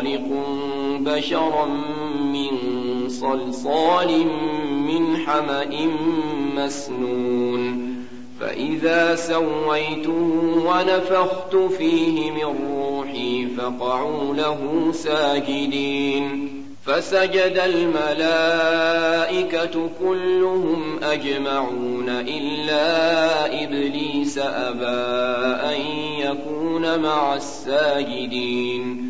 خالق بشرا من صلصال من حمأ مسنون فإذا سويته ونفخت فيه من روحي فقعوا له ساجدين فسجد الملائكة كلهم أجمعون إلا إبليس أبى أن يكون مع الساجدين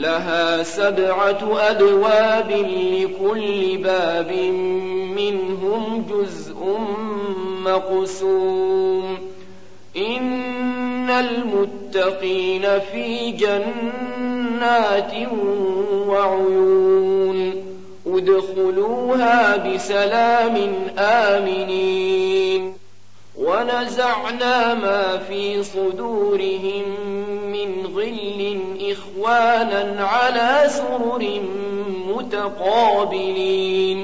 لها سبعة أبواب لكل باب منهم جزء مقسوم. إن المتقين في جنات وعيون. ادخلوها بسلام آمنين. ونزعنا ما في صدورهم من غل إخوانا على سرر متقابلين.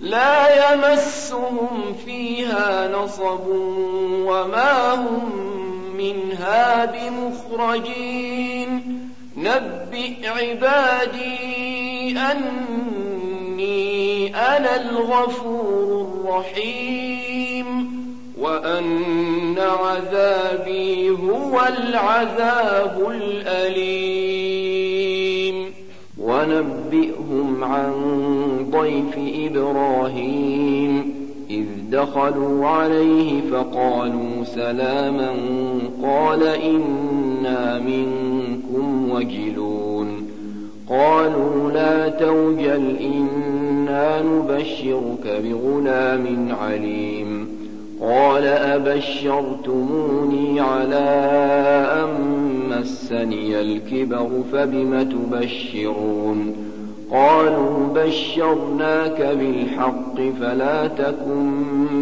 لا يمسهم فيها نصب وما هم منها بمخرجين. نبئ عبادي أني أنا الغفور الرحيم. وأن عذابي هو العذاب الأليم. ونبئهم عن ضيف إبراهيم. إذ دخلوا عليه فقالوا سلاما قال إنا منكم وجلون. قالوا لا توجل إنا نبشرك بغلام عليم. قال أبشرتموني على أن مسني الكبر فبم تبشرون قالوا بشرناك بالحق فلا تكن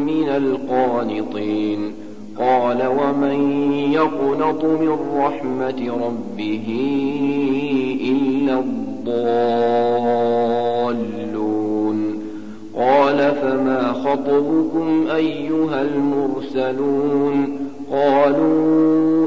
من القانطين قال ومن يقنط من رحمة ربه إلا الضالون قال فما خطبكم أيها المرسلون قالوا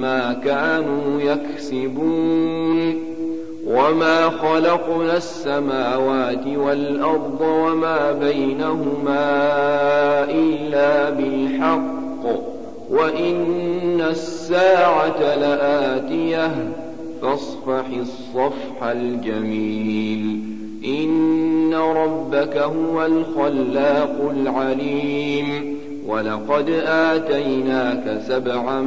ما كانوا يكسبون وما خلقنا السماوات والأرض وما بينهما إلا بالحق وإن الساعة لآتية فاصفح الصفح الجميل إن ربك هو الخلاق العليم ولقد آتيناك سبعا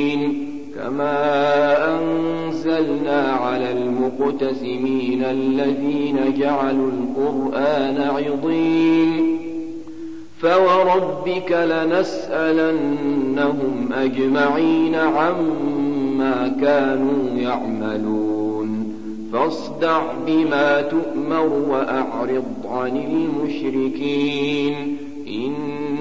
كما أنزلنا على المقتسمين الذين جعلوا القرآن عضين فوربك لنسألنهم أجمعين عما كانوا يعملون فاصدع بما تؤمر وأعرض عن المشركين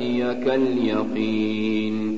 يأتيك اليقين.